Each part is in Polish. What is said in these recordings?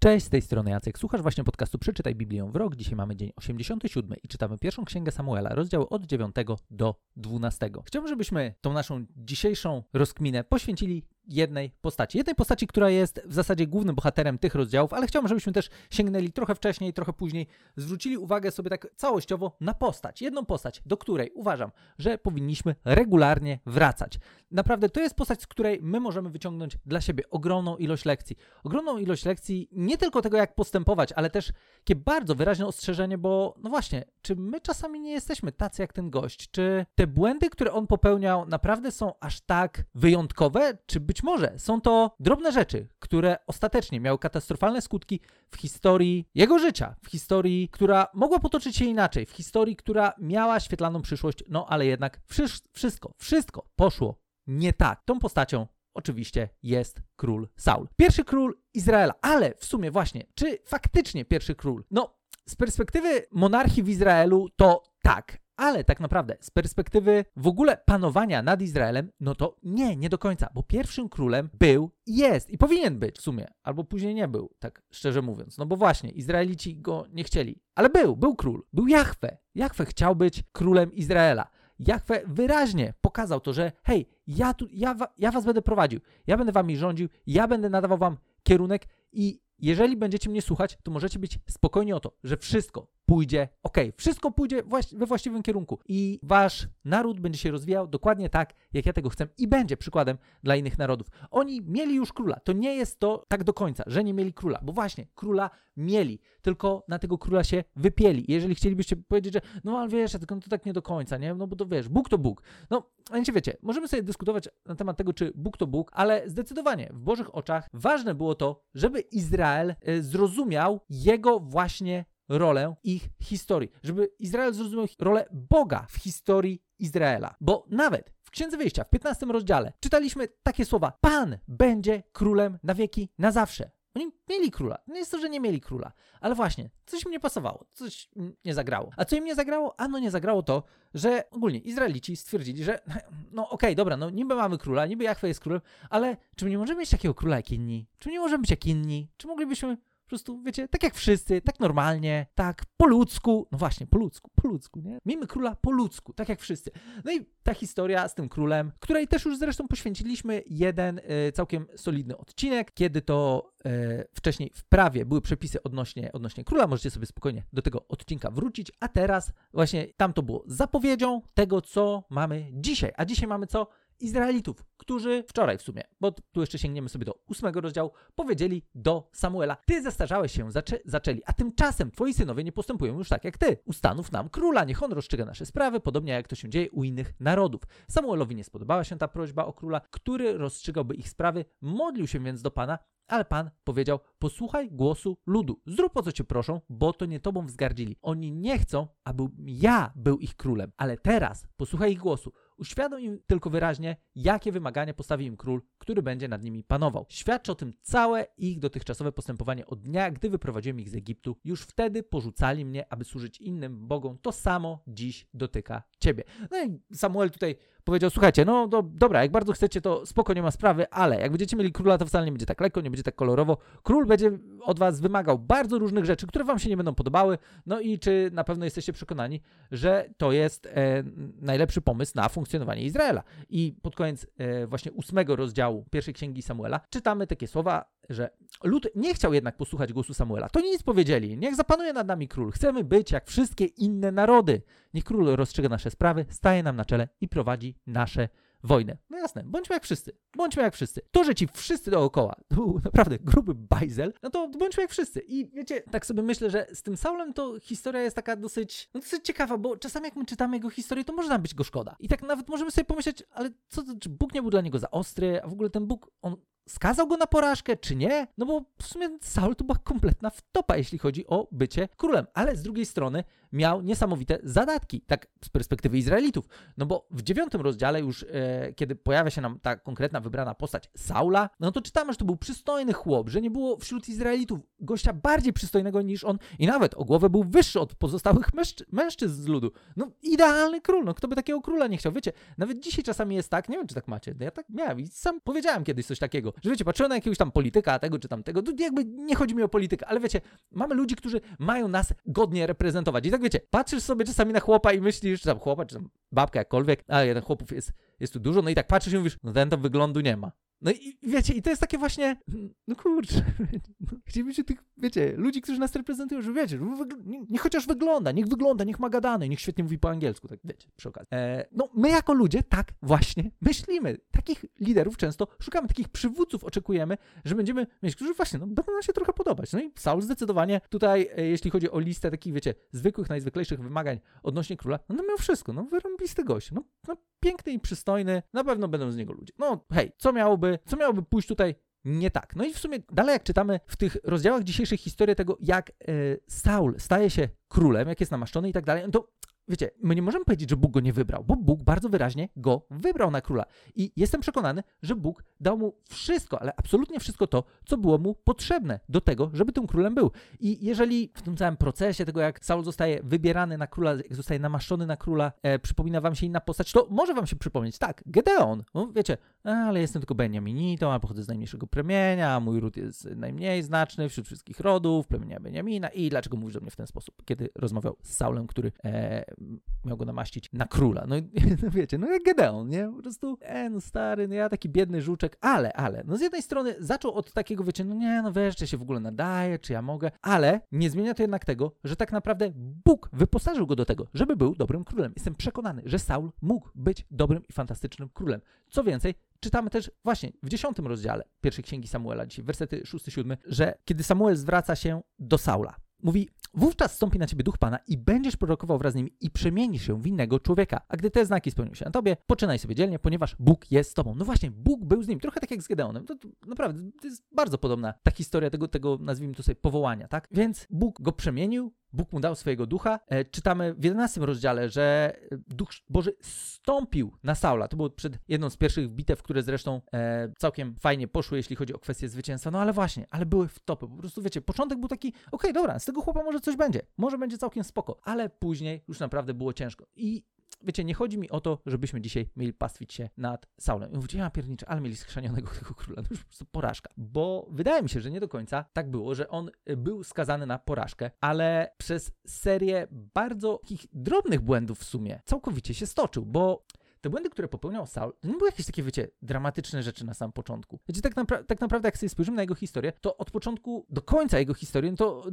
Cześć, z tej strony Jacek. Słuchasz właśnie podcastu Przeczytaj Biblię w rok. Dzisiaj mamy dzień 87 i czytamy pierwszą księgę Samuela, rozdziały od 9 do 12. Chciałbym, żebyśmy tą naszą dzisiejszą rozkminę poświęcili jednej postaci. Jednej postaci, która jest w zasadzie głównym bohaterem tych rozdziałów, ale chciałbym, żebyśmy też sięgnęli trochę wcześniej, trochę później, zwrócili uwagę sobie tak całościowo na postać. Jedną postać, do której uważam, że powinniśmy regularnie wracać. Naprawdę to jest postać, z której my możemy wyciągnąć dla siebie ogromną ilość lekcji. Ogromną ilość lekcji nie tylko tego, jak postępować, ale też takie bardzo wyraźne ostrzeżenie, bo no właśnie, czy my czasami nie jesteśmy tacy jak ten gość? Czy te błędy, które on popełniał, naprawdę są aż tak wyjątkowe? Czy być może są to drobne rzeczy, które ostatecznie miały katastrofalne skutki w historii jego życia, w historii, która mogła potoczyć się inaczej, w historii, która miała świetlaną przyszłość, no ale jednak wszystko, wszystko poszło nie tak. Tą postacią oczywiście jest król Saul. Pierwszy król Izraela, ale w sumie właśnie, czy faktycznie pierwszy król? No, z perspektywy monarchii w Izraelu to tak, ale tak naprawdę z perspektywy w ogóle panowania nad Izraelem, no to nie, nie do końca, bo pierwszym królem był jest i powinien być w sumie, albo później nie był, tak szczerze mówiąc. No bo właśnie, Izraelici go nie chcieli, ale był, był król, był Jahwe. Jahwe chciał być królem Izraela. Jahwe wyraźnie pokazał to, że hej, ja, tu, ja, ja was będę prowadził, ja będę wami rządził, ja będę nadawał wam kierunek i jeżeli będziecie mnie słuchać, to możecie być spokojni o to, że wszystko pójdzie ok, wszystko pójdzie we właściwym kierunku i wasz naród będzie się rozwijał dokładnie tak, jak ja tego chcę i będzie przykładem dla innych narodów. Oni mieli już króla. To nie jest to tak do końca, że nie mieli króla, bo właśnie króla mieli, tylko na tego króla się wypieli. Jeżeli chcielibyście powiedzieć, że no ale wiesz, tylko no to tak nie do końca, nie? No bo to wiesz, Bóg to Bóg. No, wiecie, wiecie, możemy sobie dyskutować na temat tego, czy Bóg to Bóg, ale zdecydowanie w Bożych oczach ważne było to, żeby Izrael y, zrozumiał jego właśnie rolę ich historii, żeby Izrael zrozumiał rolę Boga w historii Izraela. Bo nawet w Księdze Wyjścia, w 15 rozdziale, czytaliśmy takie słowa: Pan będzie królem na wieki, na zawsze. Oni mieli króla. Nie jest to, że nie mieli króla. Ale właśnie, coś im nie pasowało, coś nie zagrało. A co im nie zagrało? Ano nie zagrało to, że ogólnie Izraelici stwierdzili, że no okej, okay, dobra, no niby mamy króla, niby Jachwę jest królem, ale czy nie możemy mieć takiego króla jak inni? Czy nie możemy być jak inni? Czy moglibyśmy po prostu, wiecie, tak jak wszyscy, tak normalnie, tak po ludzku. No właśnie, po ludzku, po ludzku, nie? Miejmy króla po ludzku, tak jak wszyscy. No i ta historia z tym królem, której też już zresztą poświęciliśmy jeden y, całkiem solidny odcinek, kiedy to y, wcześniej w prawie były przepisy odnośnie, odnośnie króla. Możecie sobie spokojnie do tego odcinka wrócić, a teraz właśnie tam to było zapowiedzią tego, co mamy dzisiaj. A dzisiaj mamy co? Izraelitów, którzy wczoraj w sumie, bo tu jeszcze sięgniemy sobie do ósmego rozdziału, powiedzieli do Samuela: Ty zestarzałeś się, zaczę zaczęli, a tymczasem twoi synowie nie postępują już tak jak ty. Ustanów nam króla, niech on rozstrzyga nasze sprawy, podobnie jak to się dzieje u innych narodów. Samuelowi nie spodobała się ta prośba o króla, który rozstrzygałby ich sprawy, modlił się więc do Pana, ale Pan powiedział: Posłuchaj głosu ludu, zrób o co cię proszą, bo to nie tobą wzgardzili. Oni nie chcą, aby ja był ich królem, ale teraz posłuchaj ich głosu. Uświadom im tylko wyraźnie, jakie wymagania postawi im król, który będzie nad nimi panował. Świadczy o tym całe ich dotychczasowe postępowanie od dnia, gdy wyprowadziłem ich z Egiptu. Już wtedy porzucali mnie, aby służyć innym bogom. To samo dziś dotyka ciebie. No i Samuel tutaj powiedział, słuchajcie, no do, dobra, jak bardzo chcecie, to spoko, nie ma sprawy, ale jak będziecie mieli króla, to wcale nie będzie tak lekko, nie będzie tak kolorowo. Król będzie od was wymagał bardzo różnych rzeczy, które wam się nie będą podobały, no i czy na pewno jesteście przekonani, że to jest e, najlepszy pomysł na funkcjonowanie Izraela. I pod koniec e, właśnie ósmego rozdziału pierwszej księgi Samuela czytamy takie słowa, że lud nie chciał jednak posłuchać głosu Samuela. To nic powiedzieli. Niech zapanuje nad nami król. Chcemy być jak wszystkie inne narody. Niech król rozstrzyga nasze sprawy, staje nam na czele i prowadzi nasze wojnę. No jasne, bądźmy jak wszyscy. Bądźmy jak wszyscy. To, że ci wszyscy dookoła, to był naprawdę gruby bajzel, no to bądźmy jak wszyscy. I wiecie, tak sobie myślę, że z tym Saulem to historia jest taka dosyć, no dosyć ciekawa, bo czasami jak my czytamy jego historię, to może nam być go szkoda. I tak nawet możemy sobie pomyśleć, ale co, czy Bóg nie był dla niego za ostry, a w ogóle ten Bóg, on skazał go na porażkę, czy nie? No bo w sumie Saul to była kompletna wtopa, jeśli chodzi o bycie królem. Ale z drugiej strony miał niesamowite zadatki, tak z perspektywy Izraelitów. No bo w dziewiątym rozdziale już, e, kiedy pojawia się nam ta konkretna wybrana postać Saula, no to czytamy, że to był przystojny chłop, że nie było wśród Izraelitów gościa bardziej przystojnego niż on i nawet o głowę był wyższy od pozostałych mężczy mężczyzn z ludu. No idealny król, no kto by takiego króla nie chciał? Wiecie, nawet dzisiaj czasami jest tak, nie wiem czy tak macie, ja tak miałem i sam powiedziałem kiedyś coś takiego, że wiecie, patrzyłem na jakiegoś tam polityka, tego czy tamtego, to jakby nie chodzi mi o politykę, ale wiecie, mamy ludzi, którzy mają nas godnie reprezentować. I tak wiecie, patrzysz sobie czasami na chłopa i myślisz, czy tam chłopa, czy tam babka, jakkolwiek, a jeden chłopów jest, jest tu dużo, no i tak patrzysz i mówisz, no ten to wyglądu nie ma. No i wiecie, i to jest takie właśnie, no kurczę, no, tych, wiecie, ludzi, którzy nas reprezentują, że wiecie, niech, chociaż wygląda, niech wygląda, niech ma gadane, niech świetnie mówi po angielsku, tak wiecie, przy okazji. E, no my jako ludzie tak właśnie myślimy. Takich liderów często szukamy, takich przywódców oczekujemy, że będziemy mieć, którzy właśnie, no będą nam się trochę podobać. No i Saul zdecydowanie tutaj, e, jeśli chodzi o listę takich, wiecie, zwykłych, najzwyklejszych wymagań odnośnie króla, no to miał wszystko, no wyrąbisty gość, no, no piękny i przystojny, na pewno będą z niego ludzie. No hej, co miałoby, co miałoby pójść tutaj nie tak. No i w sumie dalej jak czytamy w tych rozdziałach dzisiejszych historię tego, jak e, Saul staje się królem, jak jest namaszczony i tak dalej, no to wiecie, my nie możemy powiedzieć, że Bóg go nie wybrał, bo Bóg bardzo wyraźnie go wybrał na króla. I jestem przekonany, że Bóg dał mu wszystko, ale absolutnie wszystko to, co było mu potrzebne do tego, żeby tym królem był. I jeżeli w tym całym procesie tego, jak Saul zostaje wybierany na króla, jak zostaje namaszczony na króla, e, przypomina wam się inna postać, to może wam się przypomnieć, tak, Gedeon, no, wiecie, ale jestem tylko Beniaminitą, a pochodzę z najmniejszego plemienia, mój ród jest najmniej znaczny wśród wszystkich rodów, plemienia Beniamina i dlaczego mówisz do mnie w ten sposób, kiedy rozmawiał z Saulem, który e, miał go namaścić na króla. No, no wiecie, no jak Gedeon, nie? Po prostu, e, no stary, no ja taki biedny żuczek, ale, ale, no z jednej strony zaczął od takiego, wiecie, no nie, no wiesz, czy się w ogóle nadaje, czy ja mogę, ale nie zmienia to jednak tego, że tak naprawdę Bóg wyposażył go do tego, żeby był dobrym królem. Jestem przekonany, że Saul mógł być dobrym i fantastycznym królem. Co więcej, czytamy też właśnie w dziesiątym rozdziale pierwszej księgi Samuela, dzisiaj wersety 6-7, że kiedy Samuel zwraca się do Saula, Mówi, wówczas stąpi na ciebie duch Pana i będziesz prorokował wraz z nim i przemieni się w innego człowieka. A gdy te znaki spełnią się na tobie, poczynaj sobie dzielnie, ponieważ Bóg jest z tobą. No właśnie, Bóg był z nim, trochę tak jak z Gedeonem. To, to naprawdę, to jest bardzo podobna ta historia tego, tego, nazwijmy to sobie, powołania, tak? Więc Bóg go przemienił, Bóg mu dał swojego ducha. E, czytamy w 11 rozdziale, że Duch Boży stąpił na Saula. To było przed jedną z pierwszych bitew, które zresztą e, całkiem fajnie poszły, jeśli chodzi o kwestię zwycięstwa. No ale właśnie, ale były w topy. Po prostu wiecie, początek był taki, okej, okay, dobra, z tego chłopa może coś będzie. Może będzie całkiem spoko. Ale później już naprawdę było ciężko. I wiecie, nie chodzi mi o to, żebyśmy dzisiaj mieli pastwić się nad Saulem. I mówicie, ja pierniczę, ale mieli schrzanionego tego króla. To już po prostu porażka. Bo wydaje mi się, że nie do końca tak było, że on y, był skazany na porażkę, ale przez serię bardzo takich drobnych błędów w sumie całkowicie się stoczył, bo te błędy, które popełniał Saul, to nie były jakieś takie, wiecie, dramatyczne rzeczy na samym początku. Wiecie, tak, napra tak naprawdę, jak sobie spojrzymy na jego historię, to od początku do końca jego historii, no to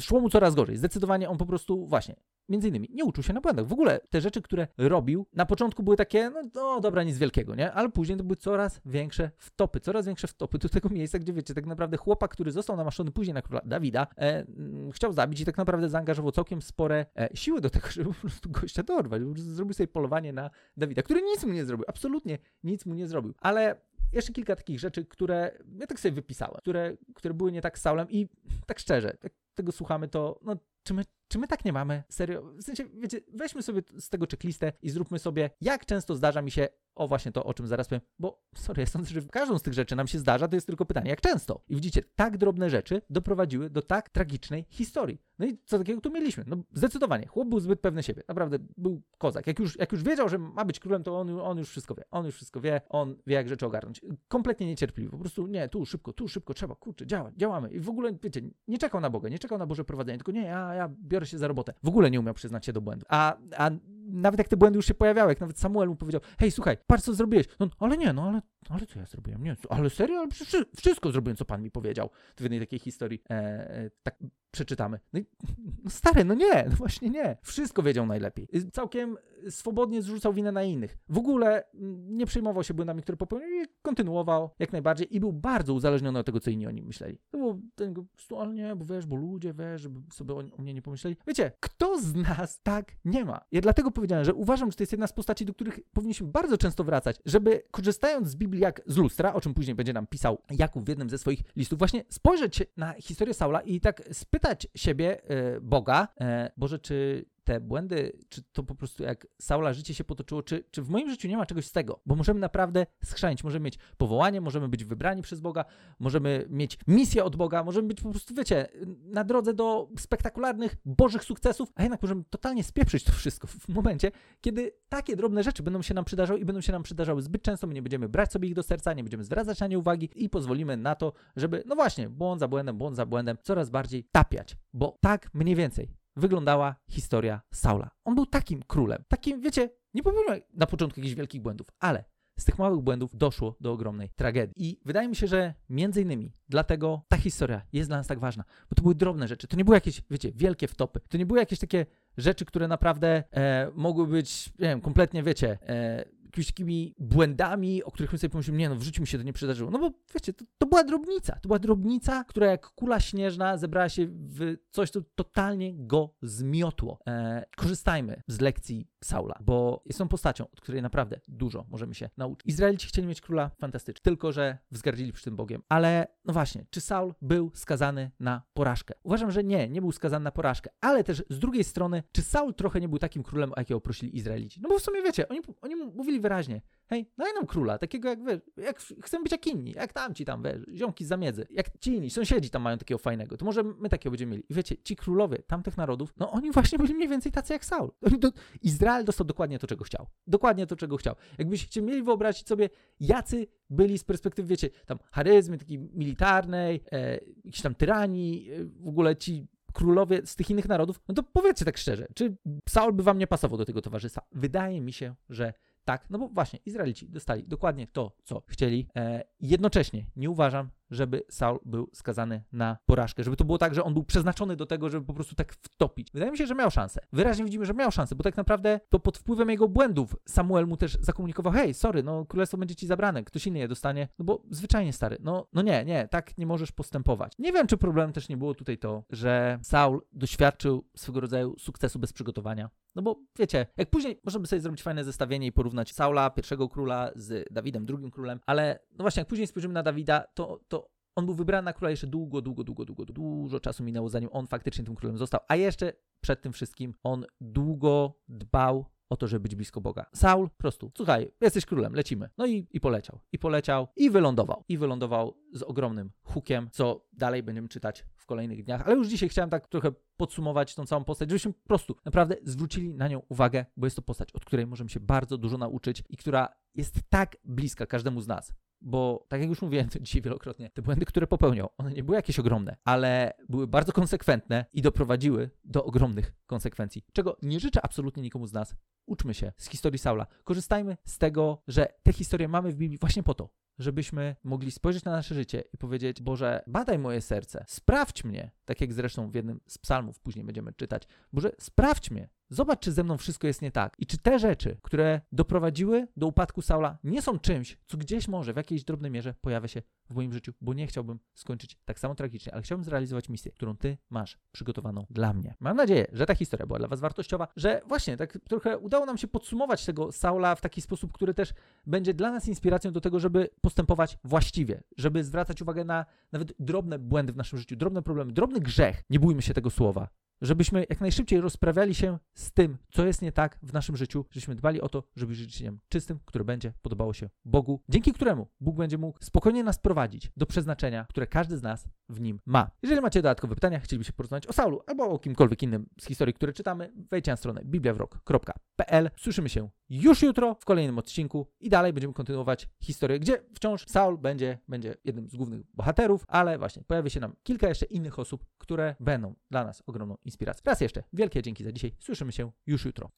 szło mu coraz gorzej. Zdecydowanie on po prostu, właśnie, między innymi, nie uczył się na błędach. W ogóle te rzeczy, które robił, na początku były takie, no, no dobra, nic wielkiego, nie? Ale później to były coraz większe wtopy, coraz większe wtopy do tego miejsca, gdzie, wiecie, tak naprawdę chłopak, który został namaszczony później na króla Dawida, e, chciał zabić i tak naprawdę zaangażował całkiem spore e, siły do tego, żeby po prostu gościa dorwać. Zrobił sobie polowanie na Dawida, który nic mu nie zrobił, absolutnie nic mu nie zrobił. Ale jeszcze kilka takich rzeczy, które ja tak sobie wypisałem, które, które były nie tak z Saulem i tak szczerze, jak tego słuchamy, to no, czy my czy my tak nie mamy? Serio? W sensie, wiecie, weźmy sobie z tego checklistę i zróbmy sobie, jak często zdarza mi się, o właśnie to, o czym zaraz powiem, bo sorry, ja sądzę, że każdą z tych rzeczy nam się zdarza, to jest tylko pytanie, jak często? I widzicie, tak drobne rzeczy doprowadziły do tak tragicznej historii. No i co takiego tu mieliśmy? No zdecydowanie, chłop był zbyt pewny siebie, naprawdę był kozak. Jak już, jak już wiedział, że ma być królem, to on, on już wszystko wie, on już wszystko wie, on wie, jak rzeczy ogarnąć. Kompletnie niecierpliwy, po prostu nie, tu szybko, tu szybko, trzeba, kurczę, działać, działamy. I w ogóle, wiecie, nie czekał na Boga, nie czekał na Boże prowadzenie, tylko nie, ja, ja biorę się za robotę. W ogóle nie umiał przyznać się do błędu. A, a nawet jak te błędy już się pojawiały, jak nawet Samuel mu powiedział, hej, słuchaj, patrz co zrobiłeś. No, ale nie, no ale, ale co ja zrobiłem? Nie, ale serio? Ale wszystko zrobiłem, co pan mi powiedział. W jednej takiej historii e, e, tak przeczytamy. No, i, no stary, no nie, no właśnie nie. Wszystko wiedział najlepiej. Całkiem swobodnie zrzucał winę na innych. W ogóle nie przejmował się błędami, które popełnił i kontynuował jak najbardziej i był bardzo uzależniony od tego, co inni o nim myśleli. To było ten, ale nie, bo wiesz, bo ludzie, wiesz, żeby sobie o, o mnie nie pomyśleli. Wiecie, kto z nas tak nie ma? Ja dlatego powiedziałem, że uważam, że to jest jedna z postaci, do których powinniśmy bardzo często wracać, żeby korzystając z Biblii jak z lustra, o czym później będzie nam pisał Jakub w jednym ze swoich listów, właśnie spojrzeć na historię Saula i tak spytać siebie, e, Boga, e, Boże, czy te błędy, czy to po prostu jak Saula życie się potoczyło, czy, czy w moim życiu nie ma czegoś z tego, bo możemy naprawdę schrzanić, możemy mieć powołanie, możemy być wybrani przez Boga, możemy mieć misję od Boga, możemy być po prostu, wiecie, na drodze do spektakularnych, bożych sukcesów, a jednak możemy totalnie spieprzyć to wszystko w momencie, kiedy takie drobne rzeczy będą się nam przydarzały i będą się nam przydarzały zbyt często, my nie będziemy brać sobie ich do serca, nie będziemy zwracać na nie uwagi i pozwolimy na to, żeby, no właśnie, błąd za błędem, błąd za błędem, coraz bardziej tapiać, bo tak mniej więcej wyglądała historia Saula. On był takim królem, takim, wiecie, nie popełniał na początku jakichś wielkich błędów, ale z tych małych błędów doszło do ogromnej tragedii. I wydaje mi się, że między innymi dlatego ta historia jest dla nas tak ważna, bo to były drobne rzeczy, to nie były jakieś, wiecie, wielkie wtopy, to nie były jakieś takie rzeczy, które naprawdę e, mogły być, nie wiem, kompletnie, wiecie, e, jakimiś takimi błędami, o których my sobie pomyślimy, nie no, w życiu mi się to nie przydarzyło. No bo wiecie, to, to była drobnica. To była drobnica, która jak kula śnieżna zebrała się w coś, co totalnie go zmiotło. E, korzystajmy z lekcji Saula, bo jest on postacią, od której naprawdę dużo możemy się nauczyć. Izraelici chcieli mieć króla fantastycznie, tylko że wzgardzili przy tym Bogiem. Ale no właśnie, czy Saul był skazany na porażkę? Uważam, że nie, nie był skazany na porażkę, ale też z drugiej strony, czy Saul trochę nie był takim królem, o jakiego prosili Izraelici? No bo w sumie wiecie, oni, oni mówili wyraźnie, hej, daj nam króla, takiego jak wy, jak chcemy być jak inni, jak tamci tam, wiesz, ziomki z zamiedzy, jak ci inni, sąsiedzi tam mają takiego fajnego, to może my takiego będziemy mieli. I wiecie, ci królowie tamtych narodów, no oni właśnie byli mniej więcej tacy jak Saul. Izrael dostał dokładnie to, czego chciał. Dokładnie to, czego chciał. Jakbyście mieli wyobrazić sobie, jacy byli z perspektywy, wiecie, tam charyzmy takiej militarnej, e, jakiejś tam tyranii, e, w ogóle ci królowie z tych innych narodów, no to powiedzcie tak szczerze, czy Saul by wam nie pasował do tego towarzystwa? Wydaje mi się, że tak, no bo właśnie Izraelici dostali dokładnie to, co chcieli. E, jednocześnie nie uważam, żeby Saul był skazany na porażkę, żeby to było tak, że on był przeznaczony do tego, żeby po prostu tak wtopić. Wydaje mi się, że miał szansę. Wyraźnie widzimy, że miał szansę, bo tak naprawdę to pod wpływem jego błędów Samuel mu też zakomunikował, hej, sorry, no królestwo będzie ci zabrane, ktoś inny je dostanie, no bo zwyczajnie stary, no, no nie, nie, tak nie możesz postępować. Nie wiem, czy problemem też nie było tutaj to, że Saul doświadczył swego rodzaju sukcesu bez przygotowania. No bo wiecie, jak później możemy sobie zrobić fajne zestawienie i porównać Saula, pierwszego króla, z Dawidem, drugim królem, ale no właśnie, jak później spojrzymy na Dawida, to, to on był wybrany na króla jeszcze długo, długo, długo, długo, dużo czasu minęło, zanim on faktycznie tym królem został, a jeszcze przed tym wszystkim on długo dbał o to, żeby być blisko Boga. Saul po prostu, słuchaj, jesteś królem, lecimy. No i, i poleciał, i poleciał, i wylądował. I wylądował z ogromnym hukiem, co dalej będziemy czytać w kolejnych dniach. Ale już dzisiaj chciałem tak trochę podsumować tą całą postać, żebyśmy po prostu naprawdę zwrócili na nią uwagę, bo jest to postać, od której możemy się bardzo dużo nauczyć i która jest tak bliska każdemu z nas bo tak jak już mówiłem dzisiaj wielokrotnie, te błędy, które popełniał, one nie były jakieś ogromne, ale były bardzo konsekwentne i doprowadziły do ogromnych konsekwencji, czego nie życzę absolutnie nikomu z nas. Uczmy się z historii Saula. Korzystajmy z tego, że te historie mamy w Biblii właśnie po to, żebyśmy mogli spojrzeć na nasze życie i powiedzieć: Boże, badaj moje serce, sprawdź mnie, tak jak zresztą w jednym z psalmów później będziemy czytać. Boże, sprawdź mnie, Zobacz, czy ze mną wszystko jest nie tak. I czy te rzeczy, które doprowadziły do upadku Saula, nie są czymś, co gdzieś może w jakiejś drobnej mierze pojawia się w moim życiu, bo nie chciałbym skończyć tak samo tragicznie, ale chciałbym zrealizować misję, którą ty masz przygotowaną dla mnie. Mam nadzieję, że ta historia była dla was wartościowa, że właśnie tak trochę udało nam się podsumować tego Saula w taki sposób, który też będzie dla nas inspiracją do tego, żeby postępować właściwie, żeby zwracać uwagę na nawet drobne błędy w naszym życiu, drobne problemy, drobny grzech. Nie bójmy się tego słowa żebyśmy jak najszybciej rozprawiali się z tym, co jest nie tak w naszym życiu, żebyśmy dbali o to, żeby żyć życiem czystym, które będzie podobało się Bogu, dzięki któremu Bóg będzie mógł spokojnie nas prowadzić do przeznaczenia, które każdy z nas w nim ma. Jeżeli macie dodatkowe pytania, chcielibyście porozmawiać o Saulu albo o kimkolwiek innym z historii, które czytamy, wejdźcie na stronę bibliawrok.pl. Słyszymy się już jutro w kolejnym odcinku i dalej będziemy kontynuować historię, gdzie wciąż Saul będzie, będzie jednym z głównych bohaterów, ale właśnie pojawi się nam kilka jeszcze innych osób, które będą dla nas ogromną inspiracją. Raz jeszcze, wielkie dzięki za dzisiaj. Słyszymy się już jutro.